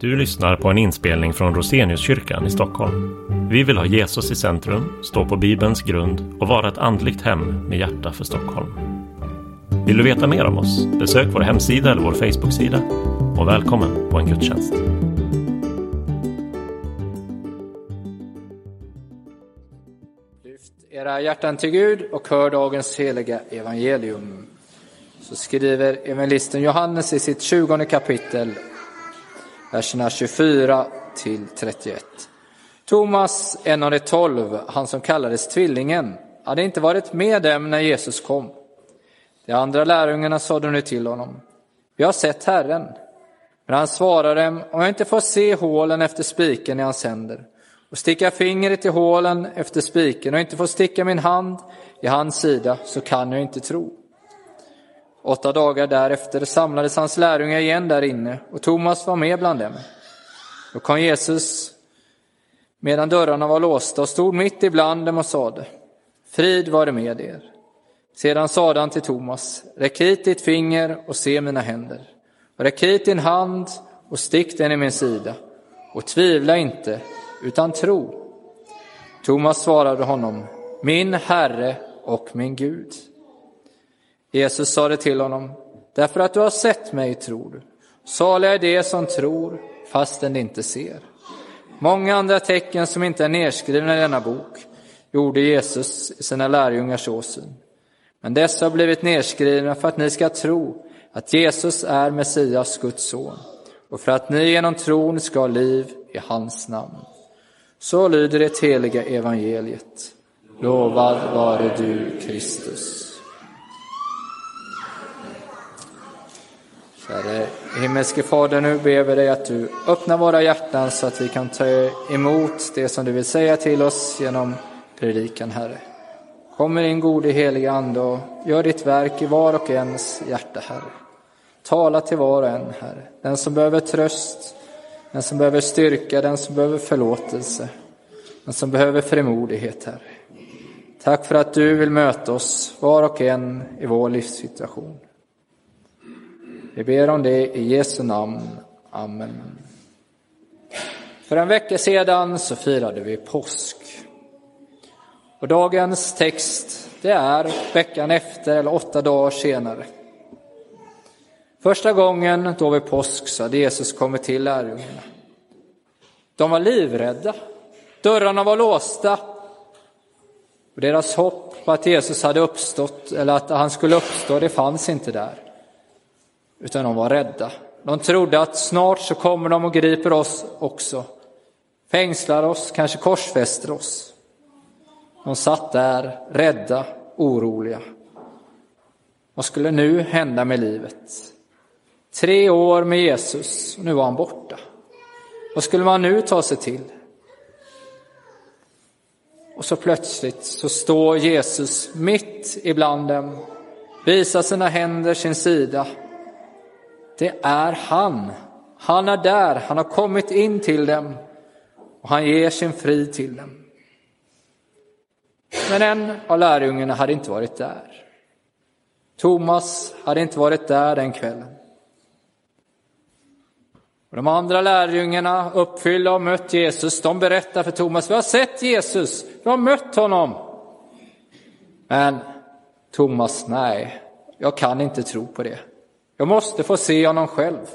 Du lyssnar på en inspelning från Roseniuskyrkan i Stockholm. Vi vill ha Jesus i centrum, stå på Bibelns grund och vara ett andligt hem med hjärta för Stockholm. Vill du veta mer om oss? Besök vår hemsida eller vår Facebooksida. Och välkommen på en gudstjänst. Lyft era hjärtan till Gud och hör dagens heliga evangelium. Så skriver evangelisten Johannes i sitt 20 kapitel, verserna 24 till 31. Thomas, en av de tolv, han som kallades Tvillingen, hade inte varit med dem när Jesus kom. De andra lärjungarna sade nu till honom, vi har sett Herren. Men han svarade dem, om jag inte får se hålen efter spiken i hans händer och sticka fingret i hålen efter spiken och inte får sticka min hand i hans sida så kan jag inte tro. Åtta dagar därefter samlades hans lärjungar igen där inne och Thomas var med bland dem. Då kom Jesus medan dörrarna var låsta och stod mitt ibland dem och sade Frid vare med er. Sedan sade han till Thomas, räck hit ditt finger och se mina händer. Och räck hit din hand och stick den i min sida. Och tvivla inte, utan tro. Thomas svarade honom, min Herre och min Gud. Jesus sade till honom, därför att du har sett mig tror du. Saliga är de som tror, fastän de inte ser. Många andra tecken som inte är nedskrivna i denna bok gjorde Jesus i sina lärjungars åsyn. Men dessa har blivit nedskrivna för att ni ska tro att Jesus är Messias, Guds son, och för att ni genom tron ska ha liv i hans namn. Så lyder det heliga evangeliet. Lovad vare du, Kristus. Käre himmelske Fader, nu ber vi dig att du öppnar våra hjärtan så att vi kan ta emot det som du vill säga till oss genom predikan, Herre. Kom med din gode heliga Ande och gör ditt verk i var och ens hjärta, Herre. Tala till var och en, Herre. Den som behöver tröst, den som behöver styrka, den som behöver förlåtelse, den som behöver frimodighet, Herre. Tack för att du vill möta oss, var och en, i vår livssituation. Vi ber om det i Jesu namn. Amen. För en vecka sedan så firade vi påsk. Och dagens text, det är veckan efter, eller åtta dagar senare. Första gången då vid påsk så hade Jesus kommit till lärjungarna. De var livrädda. Dörrarna var låsta. Och deras hopp på att Jesus hade uppstått, eller att han skulle uppstå, det fanns inte där. Utan de var rädda. De trodde att snart så kommer de och griper oss också. Fängslar oss, kanske korsfäster oss. De satt där rädda, oroliga. Vad skulle nu hända med livet? Tre år med Jesus, och nu var han borta. Vad skulle man nu ta sig till? Och så plötsligt så står Jesus mitt ibland dem, visar sina händer, sin sida. Det är han. Han är där, han har kommit in till dem och han ger sin frid till dem. Men en av lärjungarna hade inte varit där. Thomas hade inte varit där den kvällen. Och de andra lärjungarna, uppfyllda och mött Jesus, de berättar för Thomas, vi har sett Jesus, vi har mött honom. Men Thomas, nej, jag kan inte tro på det. Jag måste få se honom själv.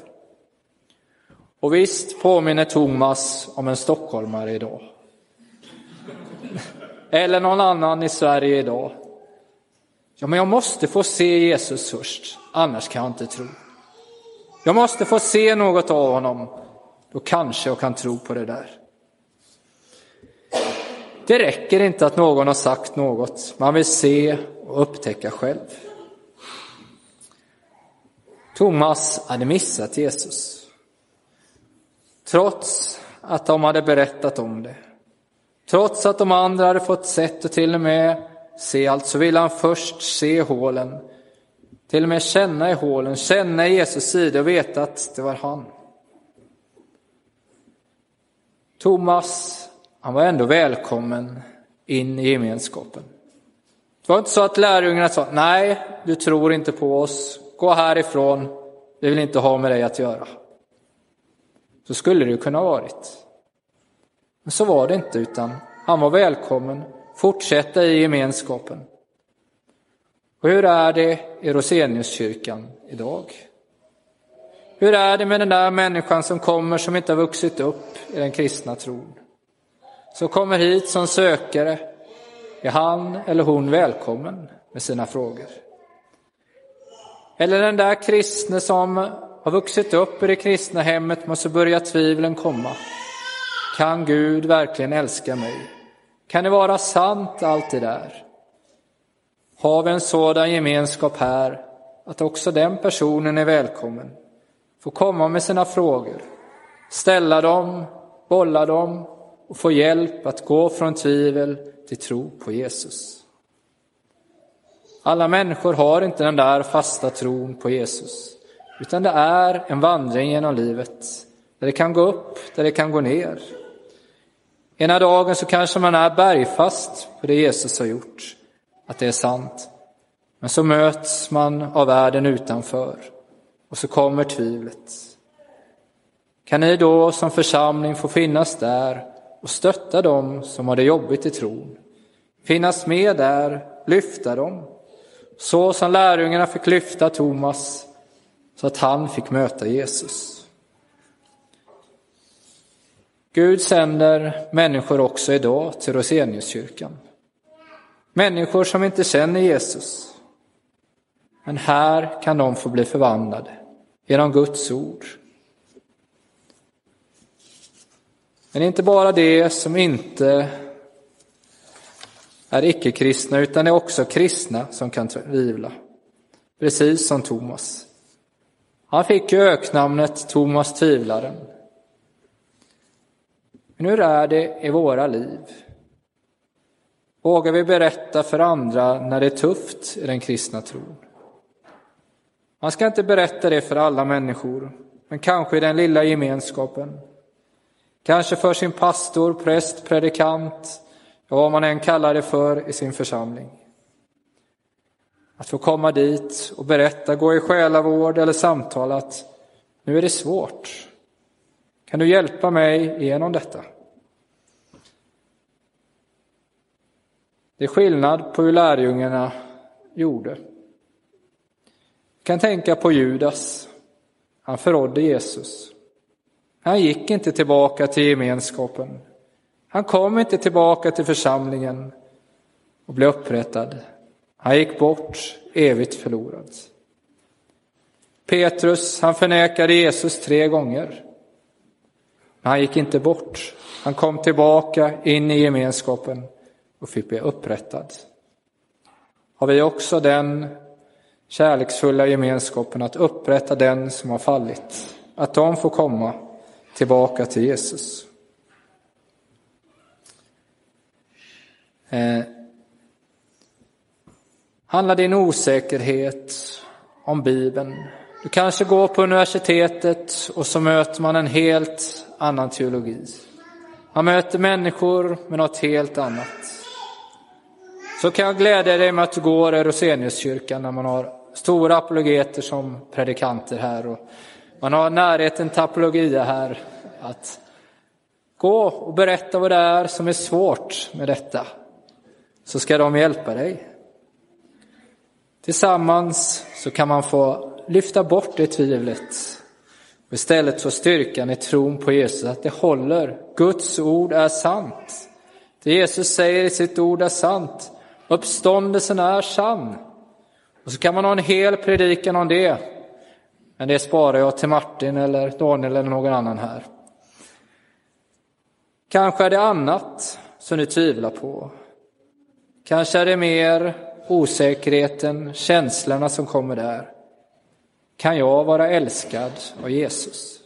Och visst påminner Thomas om en stockholmare idag. Eller någon annan i Sverige idag. Ja, men jag måste få se Jesus först, annars kan jag inte tro. Jag måste få se något av honom, då kanske jag kan tro på det där. Det räcker inte att någon har sagt något, man vill se och upptäcka själv. Thomas hade missat Jesus. Trots att de hade berättat om det. Trots att de andra hade fått sett och till och med se allt så ville han först se hålen. Till och med känna i hålen, känna i Jesus sida och veta att det var han. Thomas, han var ändå välkommen in i gemenskapen. Det var inte så att lärjungarna sa, nej, du tror inte på oss, gå härifrån, vi vill inte ha med dig att göra. Så skulle det ju kunna ha varit. Men så var det inte, utan han var välkommen fortsätta i gemenskapen. Och hur är det i Roseniuskyrkan idag? Hur är det med den där människan som kommer som inte har vuxit upp i den kristna tron? Som kommer hit som sökare. Är han eller hon välkommen med sina frågor? Eller den där kristne som har vuxit upp i det kristna hemmet måste börja tvivlen komma. Kan Gud verkligen älska mig? Kan det vara sant allt det där? Har vi en sådan gemenskap här att också den personen är välkommen? Få komma med sina frågor, ställa dem, bolla dem och få hjälp att gå från tvivel till tro på Jesus. Alla människor har inte den där fasta tron på Jesus, utan det är en vandring genom livet där det kan gå upp, där det kan gå ner. Ena dagen så kanske man är bergfast på det Jesus har gjort, att det är sant. Men så möts man av världen utanför och så kommer tvivlet. Kan ni då som församling få finnas där och stötta dem som har det jobbigt i tron? Finnas med där, lyfta dem, så som lärjungarna fick lyfta Thomas så att han fick möta Jesus. Gud sänder människor också idag till Roseniuskyrkan. Människor som inte känner Jesus. Men här kan de få bli förvandlade genom Guds ord. Men inte bara det som inte är icke-kristna, utan det är också kristna som kan tvivla. Precis som Thomas. Han fick ju öknamnet Thomas tvivlaren. Men hur är det i våra liv? Vågar vi berätta för andra när det är tufft i den kristna tron? Man ska inte berätta det för alla människor, men kanske i den lilla gemenskapen. Kanske för sin pastor, präst, predikant, och vad man än kallar det för i sin församling. Att få komma dit och berätta, gå i själavård eller samtal att nu är det svårt. Kan du hjälpa mig igenom detta? Det är skillnad på hur lärjungarna gjorde. Jag kan tänka på Judas. Han förrådde Jesus. Han gick inte tillbaka till gemenskapen. Han kom inte tillbaka till församlingen och blev upprättad. Han gick bort, evigt förlorad. Petrus, han förnekade Jesus tre gånger. Men han gick inte bort. Han kom tillbaka in i gemenskapen och fick bli upprättad. Har vi också den kärleksfulla gemenskapen att upprätta den som har fallit, att de får komma tillbaka till Jesus. Eh, handlar din osäkerhet om Bibeln? Du kanske går på universitetet och så möter man en helt annan teologi. Man möter människor med något helt annat. Så kan jag glädja dig med att du går i Roseniuskyrkan när man har stora apologeter som predikanter här och man har närheten till apologia här. Att gå och berätta vad det är som är svårt med detta så ska de hjälpa dig. Tillsammans så kan man få lyfta bort det tvivlet och istället få styrkan i tron på Jesus, att det håller. Guds ord är sant. Det Jesus säger i sitt ord är sant. Uppståndelsen är sann. Och så kan man ha en hel predikan om det. Men det sparar jag till Martin eller Daniel eller någon annan här. Kanske är det annat som du tvivlar på. Kanske är det mer osäkerheten, känslorna som kommer där. Kan jag vara älskad av Jesus?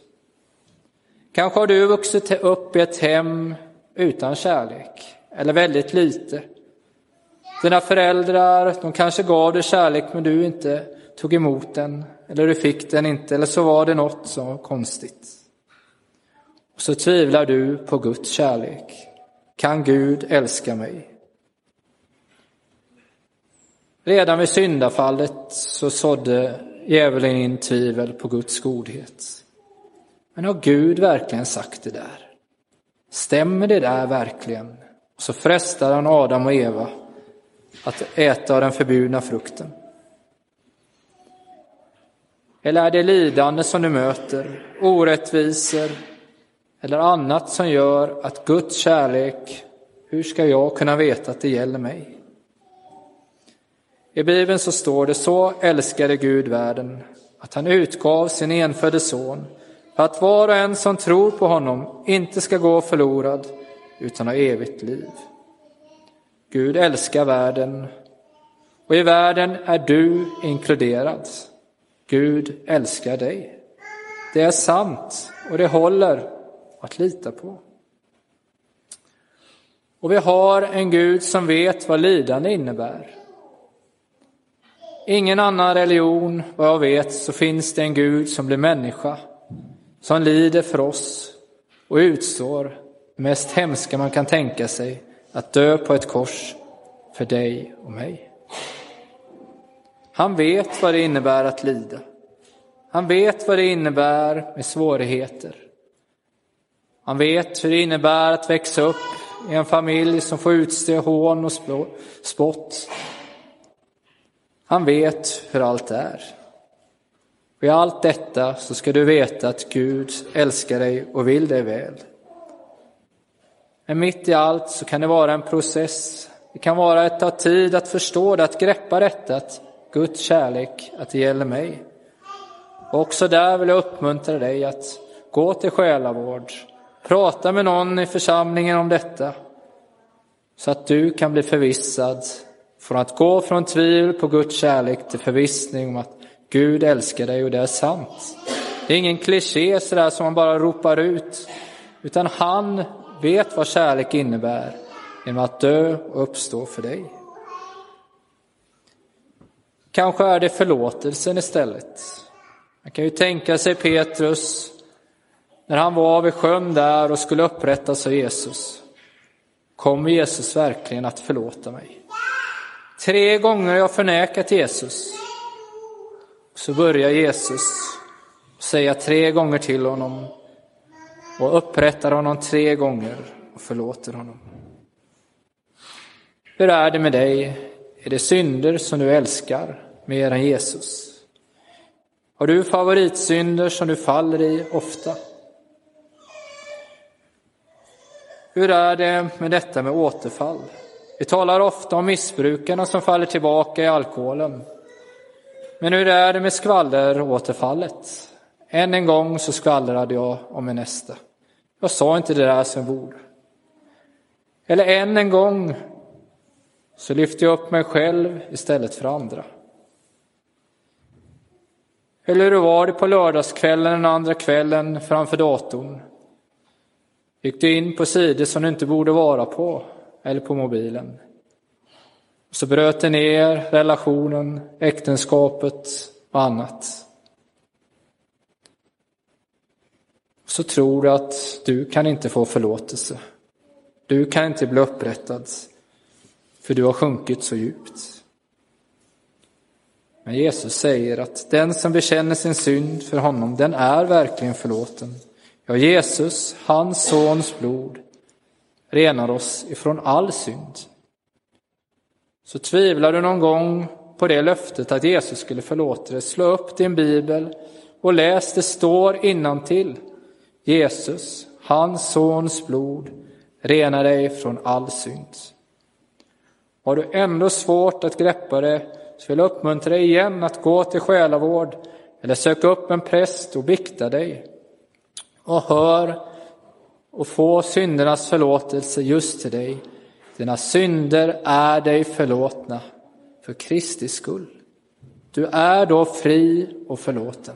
Kanske har du vuxit upp i ett hem utan kärlek, eller väldigt lite. Dina föräldrar, de kanske gav dig kärlek men du inte tog emot den, eller du fick den inte, eller så var det något som var konstigt. Och så tvivlar du på Guds kärlek. Kan Gud älska mig? Redan vid syndafallet så sådde djävulen in tvivel på Guds godhet. Men har Gud verkligen sagt det där? Stämmer det där verkligen? Och så frestar han Adam och Eva att äta av den förbjudna frukten. Eller är det lidande som du möter, orättvisor eller annat som gör att Guds kärlek, hur ska jag kunna veta att det gäller mig? I Bibeln så står det så älskade Gud världen att han utgav sin enfödde son för att var och en som tror på honom inte ska gå förlorad utan ha evigt liv. Gud älskar världen och i världen är du inkluderad. Gud älskar dig. Det är sant och det håller att lita på. Och vi har en Gud som vet vad lidande innebär. Ingen annan religion, vad jag vet, så finns det en Gud som blir människa, som lider för oss och utstår det mest hemska man kan tänka sig, att dö på ett kors för dig och mig. Han vet vad det innebär att lida. Han vet vad det innebär med svårigheter. Han vet hur det innebär att växa upp i en familj som får utstå hån och spott. Han vet hur allt är. Och i allt detta så ska du veta att Gud älskar dig och vill dig väl. Men mitt i allt så kan det vara en process. Det kan vara att ta tid att förstå det, att greppa detta, att Guds kärlek, att det gäller mig. Och också där vill jag uppmuntra dig att gå till själavård, prata med någon i församlingen om detta, så att du kan bli förvissad från att gå från tvivel på Guds kärlek till förvissning om att Gud älskar dig och det är sant. Det är ingen kliché sådär som man bara ropar ut, utan han vet vad kärlek innebär genom att dö och uppstå för dig. Kanske är det förlåtelsen istället. Man kan ju tänka sig Petrus när han var vid sjön där och skulle upprättas av Jesus. Kommer Jesus verkligen att förlåta mig? Tre gånger har jag förnekat Jesus. Så börjar Jesus säga tre gånger till honom och upprättar honom tre gånger och förlåter honom. Hur är det med dig? Är det synder som du älskar mer än Jesus? Har du favoritsynder som du faller i ofta? Hur är det med detta med återfall? Vi talar ofta om missbrukarna som faller tillbaka i alkoholen. Men hur är det med skvalleråterfallet? Än en gång så skvallrade jag om min nästa. Jag sa inte det där som borde. Eller än en gång så lyfte jag upp mig själv istället för andra. Eller hur var det på lördagskvällen den andra kvällen framför datorn? Gick du in på sidor som du inte borde vara på eller på mobilen? Så bröt det ner relationen, äktenskapet och annat. Så tror du att du kan inte få förlåtelse. Du kan inte bli upprättad, för du har sjunkit så djupt. Men Jesus säger att den som bekänner sin synd för honom, den är verkligen förlåten. Ja, Jesus, hans sons blod, renar oss ifrån all synd. Så tvivlar du någon gång på det löftet att Jesus skulle förlåta dig, slå upp din bibel och läs, det står innantill. Jesus, hans sons blod, renar dig från all synd. Har du ändå svårt att greppa det så vill jag uppmuntra dig igen att gå till själavård eller söka upp en präst och bikta dig. Och hör och få syndernas förlåtelse just till dig. Dina synder är dig förlåtna för Kristi skull. Du är då fri och förlåten.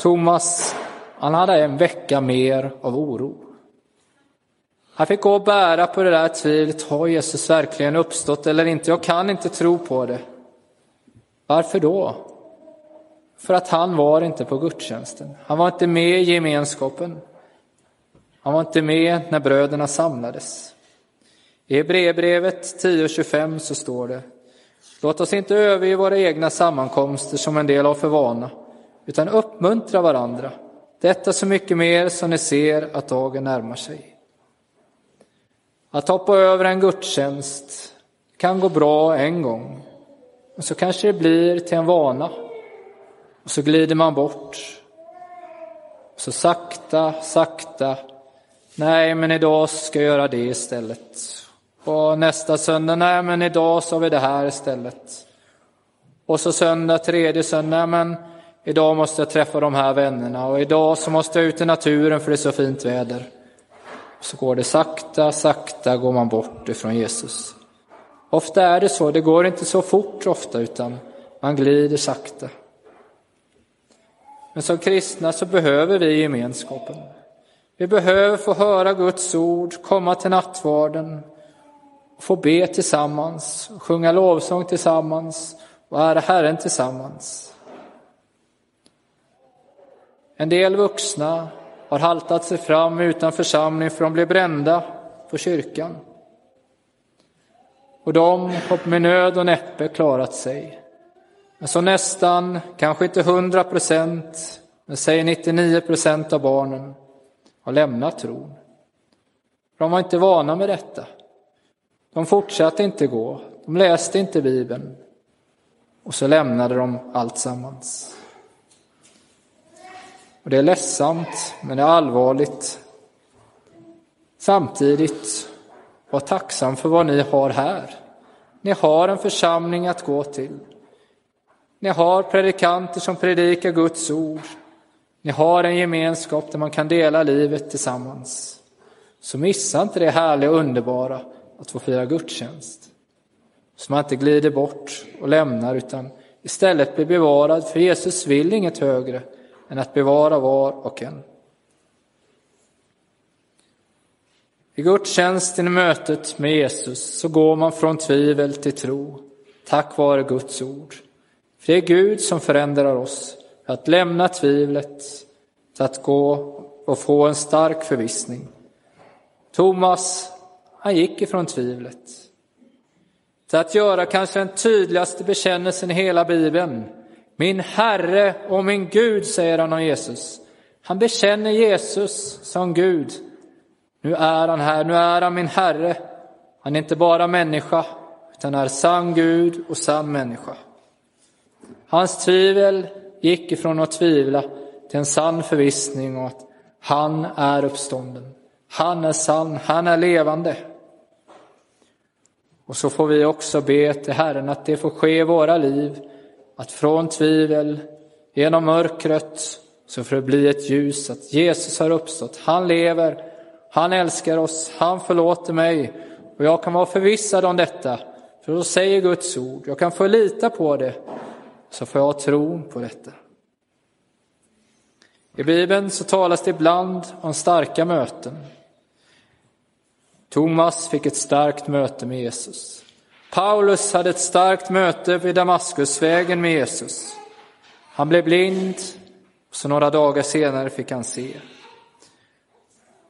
Thomas, han hade en vecka mer av oro. Han fick gå och bära på det där tvivlet. Har Jesus verkligen uppstått eller inte? Jag kan inte tro på det. Varför då? För att han var inte på gudstjänsten. Han var inte med i gemenskapen. Han var inte med när bröderna samlades. I Hebreerbrevet 10.25 så står det Låt oss inte överge våra egna sammankomster som en del har för vana, utan uppmuntra varandra. Detta så mycket mer som ni ser att dagen närmar sig. Att hoppa över en gudstjänst kan gå bra en gång, men så kanske det blir till en vana. Och så glider man bort. Så sakta, sakta. Nej, men idag ska jag göra det istället. Och nästa söndag, nej men idag så har vi det här istället. Och så söndag, tredje söndag, men idag måste jag träffa de här vännerna och idag så måste jag ut i naturen för det är så fint väder. Så går det sakta, sakta går man bort ifrån Jesus. Ofta är det så, det går inte så fort ofta utan man glider sakta. Men som kristna så behöver vi gemenskapen. Vi behöver få höra Guds ord, komma till nattvarden, få be tillsammans, sjunga lovsång tillsammans och ära Herren tillsammans. En del vuxna har haltat sig fram utan församling för de blev brända på kyrkan. Och de har med nöd och näppe klarat sig. Alltså nästan, kanske inte 100 procent, men säg 99 procent av barnen har lämnat tron. De var inte vana med detta. De fortsatte inte gå, de läste inte Bibeln och så lämnade de allt sammans. Och det är ledsamt, men det är allvarligt. Samtidigt, var tacksam för vad ni har här. Ni har en församling att gå till. Ni har predikanter som predikar Guds ord. Ni har en gemenskap där man kan dela livet tillsammans. Så missa inte det härliga och underbara att få fira gudstjänst. Så man inte glider bort och lämnar utan istället blir bevarad, för Jesus vill inget högre än att bevara var och en. I gudstjänsten i mötet med Jesus så går man från tvivel till tro tack vare Guds ord. För det är Gud som förändrar oss att lämna tvivlet till att gå och få en stark förvissning. Thomas, han gick ifrån tvivlet till att göra kanske den tydligaste bekännelsen i hela Bibeln. Min Herre och min Gud, säger han om Jesus. Han bekänner Jesus som Gud. Nu är han här, nu är han min Herre. Han är inte bara människa, utan är sann Gud och sann människa. Hans tvivel gick ifrån att tvivla till en sann förvissning om att han är uppstånden. Han är sann, han är levande. Och så får vi också be till Herren att det får ske i våra liv, att från tvivel, genom mörkret, så får det bli ett ljus, att Jesus har uppstått, han lever, han älskar oss, han förlåter mig och jag kan vara förvissad om detta, för då säger Guds ord, jag kan få lita på det, så får jag tro på detta. I Bibeln så talas det ibland om starka möten. Thomas fick ett starkt möte med Jesus. Paulus hade ett starkt möte vid Damaskusvägen med Jesus. Han blev blind, och så några dagar senare fick han se.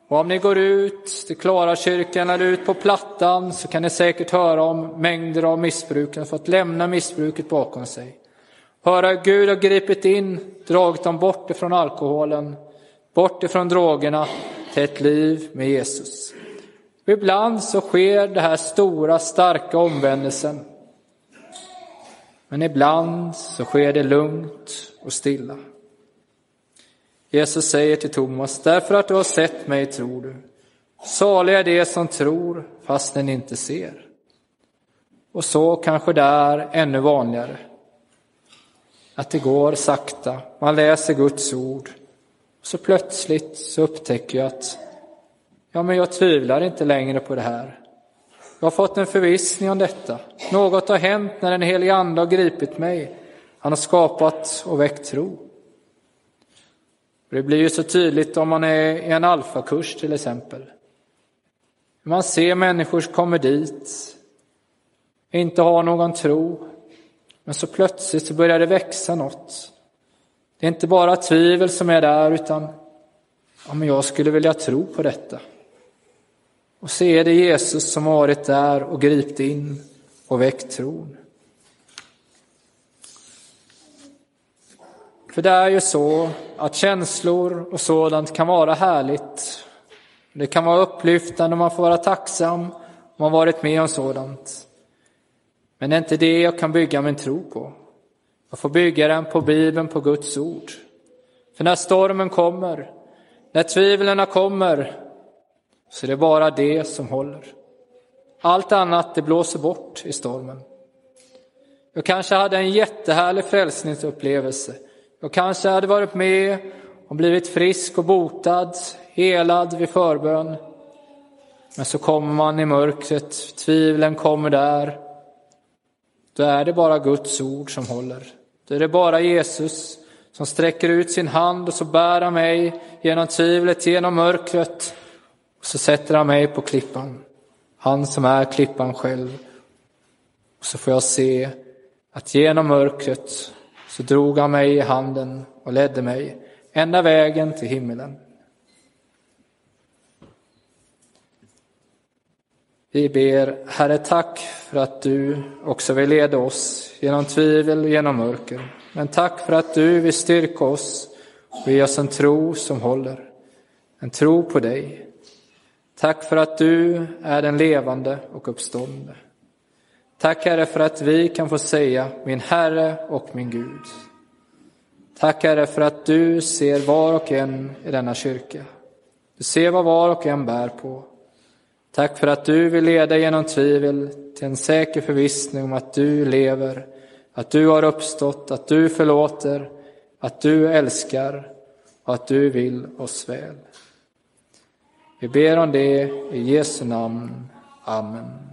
Och om ni går ut till Klarakyrkan eller ut på Plattan så kan ni säkert höra om mängder av missbrukare fått lämna missbruket bakom sig. Höra hur Gud har gripit in, dragit dem bort ifrån alkoholen, bort ifrån drogerna till ett liv med Jesus. Och ibland så sker den här stora, starka omvändelsen. Men ibland så sker det lugnt och stilla. Jesus säger till Thomas, därför att du har sett mig tror du. Saliga är de som tror fast den inte ser. Och så kanske det är ännu vanligare. Att det går sakta, man läser Guds ord. Och så plötsligt så upptäcker jag att ja, men jag tvivlar inte längre på det här. Jag har fått en förvissning om detta. Något har hänt när den helige Ande har gripit mig. Han har skapat och väckt tro. Det blir ju så tydligt om man är i en alfakurs till exempel. Man ser människor som kommer dit, inte har någon tro, men så plötsligt så börjar det växa något. Det är inte bara tvivel som är där, utan ja, men jag skulle vilja tro på detta. Och se det Jesus som varit där och gript in och väckt tron. För det är ju så att känslor och sådant kan vara härligt. Det kan vara upplyftande och man får vara tacksam om man varit med om sådant. Men det är inte det jag kan bygga min tro på. Jag får bygga den på Bibeln, på Guds ord. För när stormen kommer, när tvivlen kommer, så är det bara det som håller. Allt annat det blåser bort i stormen. Jag kanske hade en jättehärlig frälsningsupplevelse. Jag kanske hade varit med och blivit frisk och botad, helad vid förbön. Men så kommer man i mörkret, tvivlen kommer där. Då är det bara Guds ord som håller. Då är det bara Jesus som sträcker ut sin hand och så bär han mig genom tvivlet, genom mörkret. Och så sätter han mig på klippan. Han som är klippan själv. Och så får jag se att genom mörkret så drog han mig i handen och ledde mig ända vägen till himmelen. Vi ber, Herre, tack för att du också vill leda oss genom tvivel och genom mörker. Men tack för att du vill styrka oss och ge oss en tro som håller. En tro på dig. Tack för att du är den levande och uppståndne. Tack Herre för att vi kan få säga min Herre och min Gud. Tack Herre för att du ser var och en i denna kyrka. Du ser vad var och en bär på. Tack för att du vill leda genom tvivel till en säker förvissning om att du lever, att du har uppstått, att du förlåter, att du älskar och att du vill oss väl. Vi ber om det i Jesu namn. Amen.